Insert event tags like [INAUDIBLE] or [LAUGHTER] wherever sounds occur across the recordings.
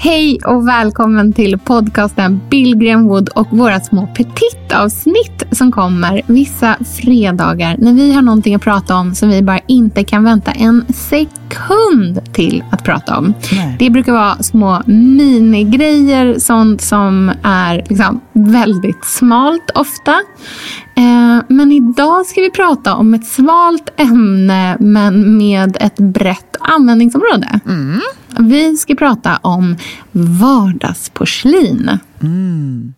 Hej och välkommen till podcasten Billgren Wood och våra små petitavsnitt som kommer vissa fredagar när vi har någonting att prata om som vi bara inte kan vänta en sekund till att prata om. Nej. Det brukar vara små minigrejer, sånt som är liksom väldigt smalt ofta. Eh, Men idag ska vi prata om ett svalt ämne men med ett brett användningsområde. Vi ska prata om vardagsporslin. Mm.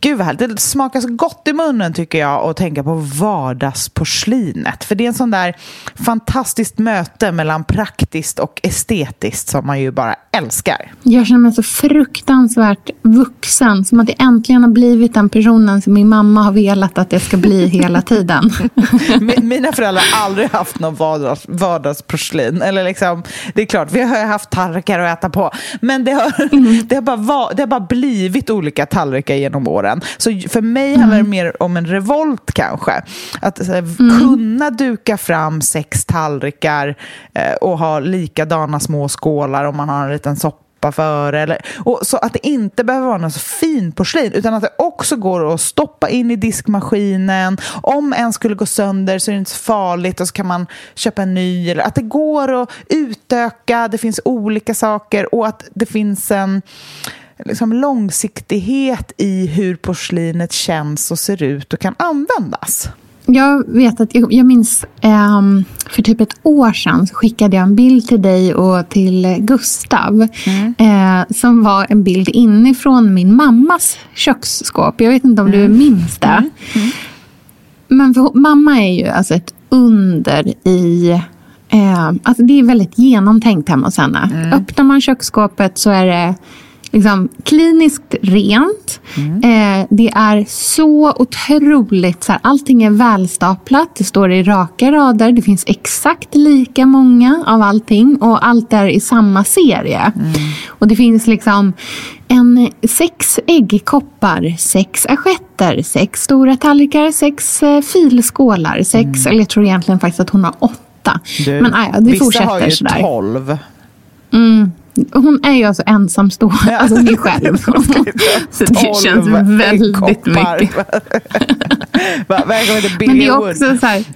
Gud vad härligt. Det smakar så gott i munnen tycker jag att tänka på vardagsporslinet. För det är en sån där fantastiskt möte mellan praktiskt och estetiskt som man ju bara älskar. Jag känner mig så fruktansvärt vuxen. Som att jag äntligen har blivit den personen som min mamma har velat att jag ska bli hela tiden. [LAUGHS] Mi- Mina föräldrar har aldrig haft någon vardags, vardagsporslin. Eller liksom, det är klart, vi har haft tallrikar att äta på. Men det har, det har, bara, det har bara blivit olika tallrikar genom åren. Så för mig handlar det mer om en revolt kanske. Att här, kunna duka fram sex tallrikar eh, och ha likadana små skålar om man har en liten soppa före. Eller, och så att det inte behöver vara något så fin porslin utan att det också går att stoppa in i diskmaskinen. Om en skulle gå sönder så är det inte så farligt och så kan man köpa en ny. Eller att det går att utöka, det finns olika saker och att det finns en liksom, långsiktighet i hur porslinet känns och ser ut och kan användas. Jag vet att jag, jag minns ehm, för typ ett år sedan så skickade jag en bild till dig och till Gustav. Eh, som var en bild inifrån min mammas köksskåp. Jag vet inte om du minns det. Men för, mamma är ju alltså ett under i... Eh, alltså det är väldigt genomtänkt hemma hos henne. Öppnar man köksskåpet så är det liksom kliniskt rent. Eh, det är så otroligt, så här, allting är välstaplat. Det står i raka rader. Det finns exakt lika många av allting och allt är i samma serie. Och det finns liksom en, sex äggkoppar, sex assietter, sex stora tallrikar, sex eh, filskålar, sex, eller jag tror egentligen faktiskt att hon har åtta. Du, Men aj, det vissa fortsätter har ju sådär. tolv. Hon är ju alltså ensamstående, alltså hon är själv. [LAUGHS] Så det känns väldigt mycket. Välkommen till Billy är Wood.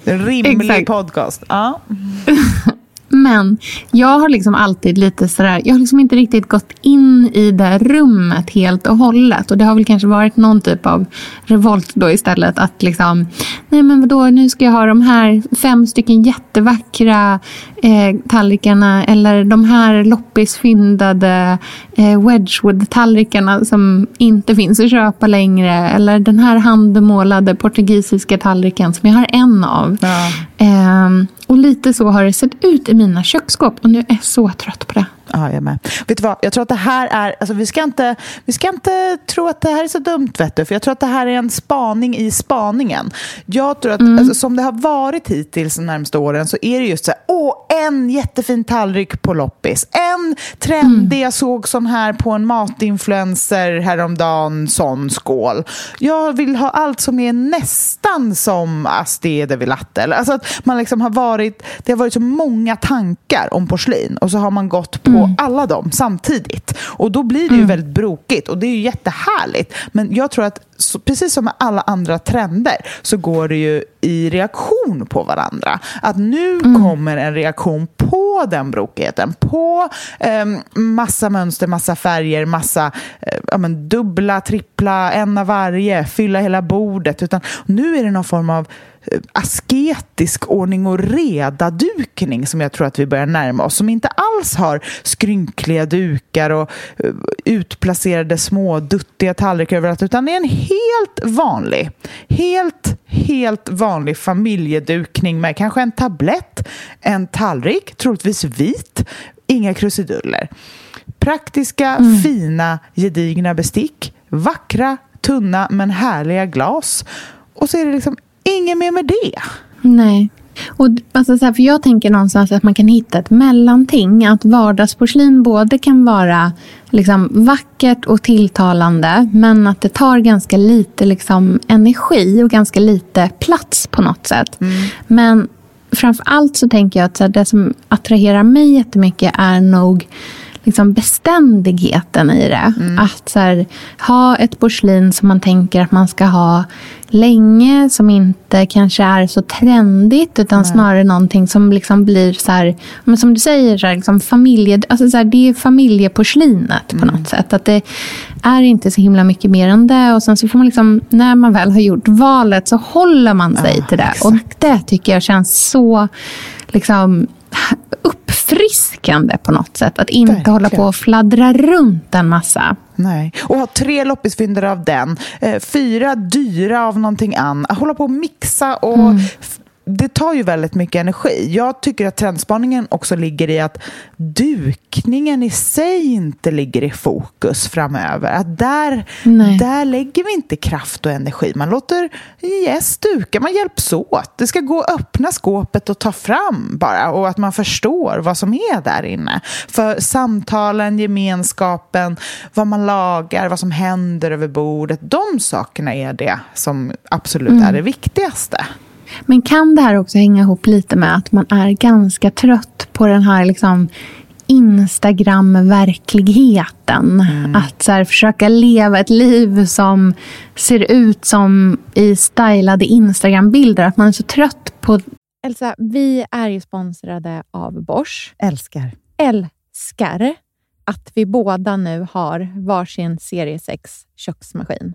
En rimlig exakt. podcast. Ja. [LAUGHS] Men jag har liksom alltid lite sådär, jag har liksom inte riktigt gått in i det rummet helt och hållet. Och det har väl kanske varit någon typ av revolt då istället. Att liksom, nej men vadå, nu ska jag ha de här fem stycken jättevackra eh, tallrikarna. Eller de här loppisfyndade eh, Wedgwood-tallrikarna som inte finns att köpa längre. Eller den här handmålade portugisiska tallriken som jag har en av. Ja. Ehm, och lite så har det sett ut i mina köksskåp. Och nu är jag så trött på det. Ja, jag med. Vet du vad? Jag tror att det här är... Alltså, vi, ska inte, vi ska inte tro att det här är så dumt, vet du. För jag tror att det här är en spaning i spaningen. Jag tror att alltså, som det har varit hittills de närmaste åren så är det just så här, åh, en jättefin tallrik på loppis. En trendig, jag såg sån här på en matinfluencer häromdagen, sån skål. Jag vill ha allt som är nästan som Asti de Villatte. Alltså att man liksom har varit, det har varit så många tankar om porslin och så har man gått på alla dem samtidigt. Och då blir det ju väldigt brokigt och det är ju jättehärligt. Men jag tror att så, precis som med alla andra trender så går det ju i reaktion på varandra. Att nu kommer en reaktion på den brokigheten, på eh, massa mönster, massa färger, massa eh, ja, men, dubbla, trippla, en av varje, fylla hela bordet. Utan nu är det någon form av eh, asketisk ordning och reda-dukning som jag tror att vi börjar närma oss. Som inte alls har skrynkliga dukar och eh, utplacerade små duttiga tallrikar överallt. Utan det är en helt vanlig, helt, helt vanlig familjedukning med kanske en tablett, en tallrik, troligtvis vit, inga krusiduller. Praktiska, fina, gedigna bestick, vackra, tunna men härliga glas. Och så är det liksom inget mer med det. Nej. Och, alltså, så här, för jag tänker någonstans att man kan hitta ett mellanting. Att vardagsporslin både kan vara liksom, vackert och tilltalande men att det tar ganska lite liksom, energi och ganska lite plats på något sätt. Men framför allt så tänker jag att så här, det som attraherar mig jättemycket är nog liksom beständigheten i det. Att så här, ha ett porslin som man tänker att man ska ha länge, som inte kanske är så trendigt, utan snarare någonting som liksom blir så här, men som du säger, så här, liksom familje, alltså så här, det är familjeporslinet på något sätt. Att det är inte så himla mycket mer än det. Och sen så får man liksom, när man väl har gjort valet så håller man sig till det. Och det tycker jag känns så liksom uppfriskande på något sätt. Att inte Verkligen. hålla på och fladdra runt en massa. Nej. Och ha tre loppisfynder av den, eh, fyra dyra av någonting annat. Hålla på och mixa och f- det tar ju väldigt mycket energi. Jag tycker att trendspaningen också ligger i att dukningen i sig inte ligger i fokus framöver. Att där, Nej. där lägger vi inte kraft och energi. Man låter yes duka, man hjälps åt. Det ska gå att öppna skåpet och ta fram bara och att man förstår vad som är där inne. För samtalen, gemenskapen, vad man lagar, vad som händer över bordet. De sakerna är det som absolut är det viktigaste. Men kan det här också hänga ihop lite med att man är ganska trött på den här liksom Instagram-verkligheten? Att så här, försöka leva ett liv som ser ut som i stylade Instagram-bilder. Att man är så trött på... Elsa, vi är ju sponsrade av Bosch. Älskar. Älskar att vi båda nu har varsin serie 6 köksmaskin.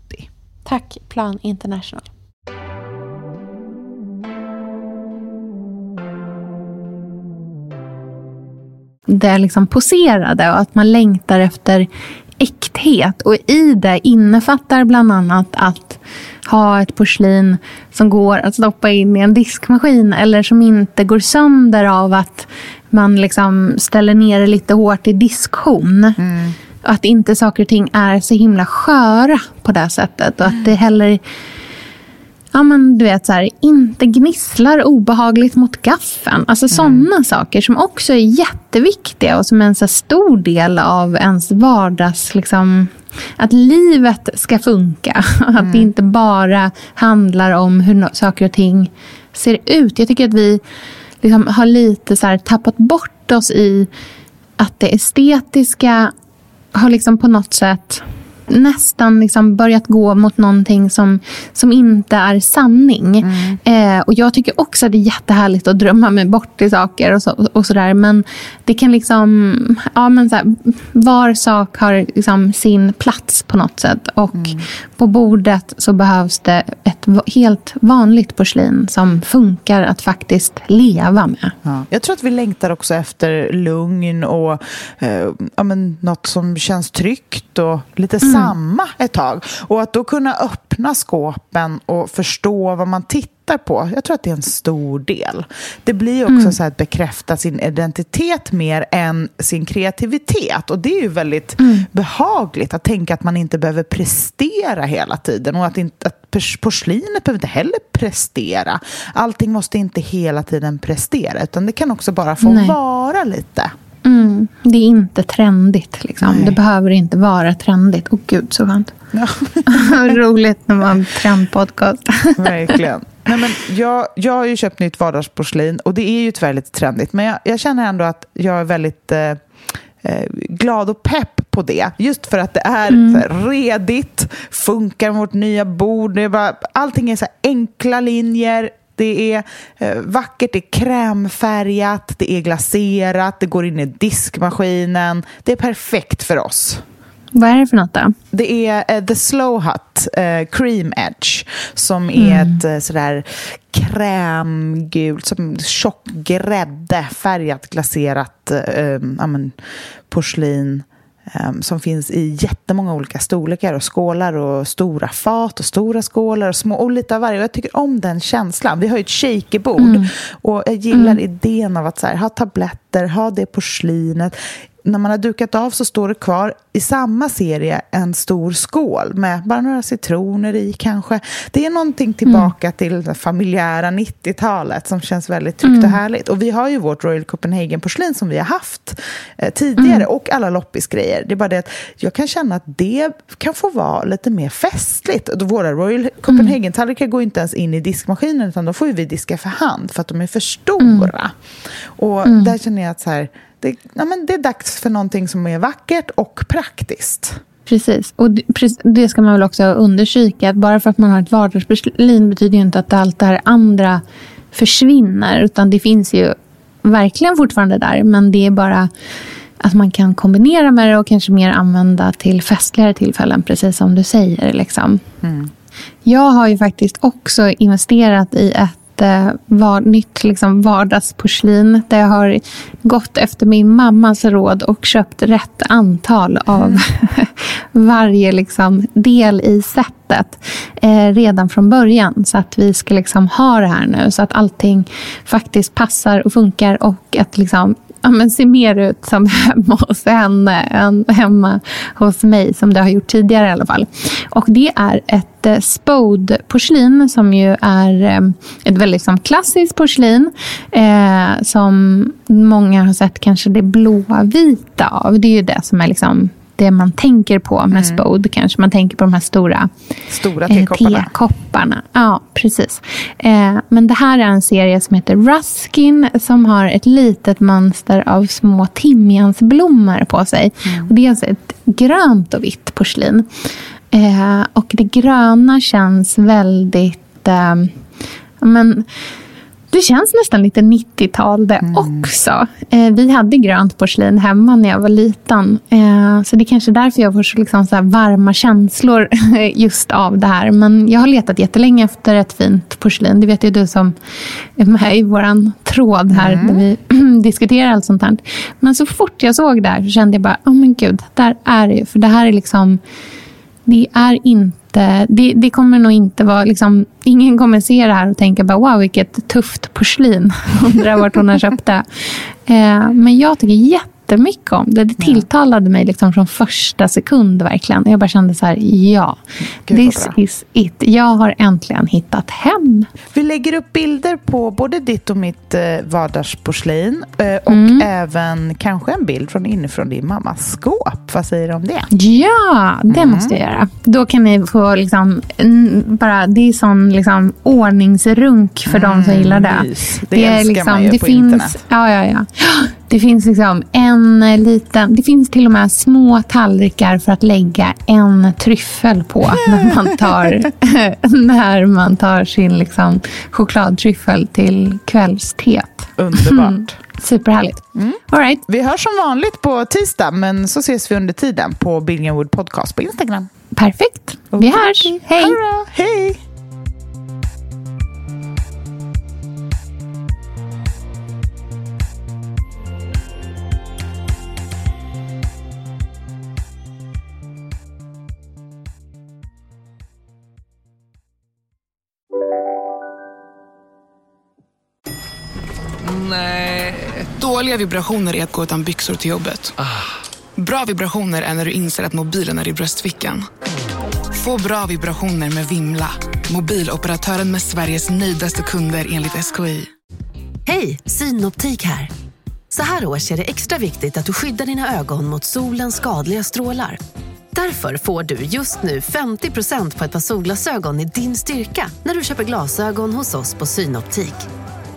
Tack Plan International. det liksom poserade och att man längtar efter äkthet. Och i det innefattar bland annat att ha ett porslin som går att stoppa in i en diskmaskin eller som inte går sönder av att man liksom ställer ner det lite hårt i diskhon. Att inte saker och ting är så himla sköra på det sättet. Och att det heller ja, men du vet, så här, inte gnisslar obehagligt mot gaffeln. Alltså sådana saker som också är jätteviktiga och som är en så stor del av ens vardags... Liksom, att livet ska funka. [LAUGHS] Att det inte bara handlar om hur saker och ting ser ut. Jag tycker att vi liksom har lite så här tappat bort oss i att det estetiska har liksom på något sätt nästan liksom börjat gå mot någonting som, som inte är sanning. Eh, och Jag tycker också att det är jättehärligt att drömma mig bort i saker och, så, och sådär. Men det kan liksom... Ja, men så här, var sak har liksom sin plats på något sätt. Och på bordet så behövs det ett helt vanligt porslin som funkar att faktiskt leva med. Ja. Jag tror att vi längtar också efter lugn och eh, ja, men något som känns tryggt och lite Mm. Samma ett tag. Och att då kunna öppna skåpen och förstå vad man tittar på, jag tror att det är en stor del. Det blir också Mm. så att bekräfta sin identitet mer än sin kreativitet. Och det är ju väldigt Mm. behagligt att tänka att man inte behöver prestera hela tiden och att, inte, att porslinet behöver inte heller prestera. Allting måste inte hela tiden prestera, utan det kan också bara få Nej. vara lite. Mm, det är inte trendigt. Liksom. Nej. Det behöver inte vara trendigt. Åh gud, så skönt. [LAUGHS] Ja. Roligt när man trendpodcast. [LAUGHS] Verkligen. Nej, men jag, jag har ju köpt nytt vardagsporslin och det är ju tyvärr lite trendigt. Men jag, jag känner ändå att jag är väldigt eh, eh, glad och pepp på det. Just för att det är här, redigt, funkar med vårt nya bord. Det är bara, allting är så enkla linjer. Det är eh, vackert, det är krämfärgat, det är glaserat, det går in i diskmaskinen. Det är perfekt för oss. Vad är det för något då? Det är eh, The Slow Hut eh, Cream Edge som är ett eh, sådär krämgult, som tjock grädde, färgat glaserat ja, men, porslin som finns i jättemånga olika storlekar och skålar och stora fat och stora skålar och små och lite av varje. Och jag tycker om den känslan. Vi har ju ett shakerbord och jag gillar idén av att så här, ha tabletter, ha det porslinet när man har dukat av så står det kvar i samma serie en stor skål med bara några citroner i kanske. Det är någonting tillbaka till det familjära 90-talet som känns väldigt tryggt och härligt. Och vi har ju vårt Royal Copenhagen-porslin som vi har haft eh, tidigare och alla loppisgrejer. Det är bara det att jag kan känna att det kan få vara lite mer festligt. Våra Royal Copenhagen-tallrikar går inte ens in i diskmaskinen utan då får vi diska för hand för att de är för stora. Och där känner jag att så här, det, ja, men det är dags för någonting som är vackert och praktiskt. Precis. Och det, ska man väl också undersöka. Att bara för att man har ett vardagsporslin betyder ju inte att allt det här andra försvinner. Utan det finns ju verkligen fortfarande där. Men det är bara att man kan kombinera med det och kanske mer använda till festligare tillfällen. Precis som du säger. Liksom. Jag har ju faktiskt också investerat i ett var, nytt liksom, vardagsporslin. Där jag har gått efter min mammas råd och köpt rätt antal av [LAUGHS] varje liksom, del i sättet. Eh, redan från början. Så att vi ska liksom, ha det här nu. Så att allting faktiskt passar och funkar. Och att liksom, ja, men ser mer ut som hemma [LAUGHS] hos henne än hemma hos mig, som det har gjort tidigare i alla fall. Och det är ett eh, Spode-porslin som ju är eh, ett väldigt som klassiskt porslin eh, som många har sett kanske det blåvita av. Det är ju det som är liksom det man tänker på med Spode kanske. Man tänker på de här stora Stora eh, tekopparna. tekopparna. Ja, precis. Eh, men det här är en serie som heter Ruskin som har ett litet mönster av små timjansblommor på sig. Och det är alltså ett grönt och vitt porslin. Eh, och det gröna känns väldigt... Eh, men, det känns nästan lite 90-tal det också. Eh, vi hade grönt porslin hemma när jag var liten. Eh, så det är kanske därför jag får så, liksom, så här varma känslor [LAUGHS] just av det här. Men jag har letat jättelänge efter ett fint porslin. Det vet ju du som är med i vår tråd här där vi [CLEARS THROAT] diskuterar allt sånt här. Men så fort jag såg det här så kände jag bara, oh men gud, där är det ju. För det här är liksom det är inte, det, det kommer nog inte vara, liksom, ingen kommer se det här och tänka bara wow vilket tufft porslin. [LAUGHS] Undrar vart hon har köpt det. Eh, men jag tycker jättemycket om det. Det tilltalade mig liksom från första sekund verkligen. Jag bara kände så här, ja, Gud, this is it. Jag har äntligen hittat hem. Vi lägger upp bilder på både ditt och mitt eh, vardagsporslin eh, och Mm. även kanske en bild från inifrån din mammas skåp. Vad säger du om det? Ja, det måste jag göra. Då kan ni få liksom, mm, bara, det är sån liksom, ordningsrunk för de som gillar det. Det älskar man ju det finns, internet. Ja, ja, ja. Det finns liksom en liten, det finns till och med små tallrikar för att lägga en tryffel på när man tar, [LAUGHS] när man tar sin liksom, chokladtryffel till kvällsteet. Underbart. Superhärligt. Mm. All right. Vi hörs som vanligt på tisdag, men så ses vi under tiden på Billingwood Podcast på Instagram. Perfekt. Vi hörs. Hej. Hej! Dåliga vibrationer är att gå utan byxor till jobbet. Bra vibrationer är när du inser att mobilen är i bröstfickan. Få bra vibrationer med Vimla. Mobiloperatören med Sveriges nöjdaste kunder enligt SKI. Hej, Synoptik här. Så här års är det extra viktigt att du skyddar dina ögon mot solens skadliga strålar. Därför får du just nu 50% på ett par solglasögon i din styrka när du köper glasögon hos oss på Synoptik.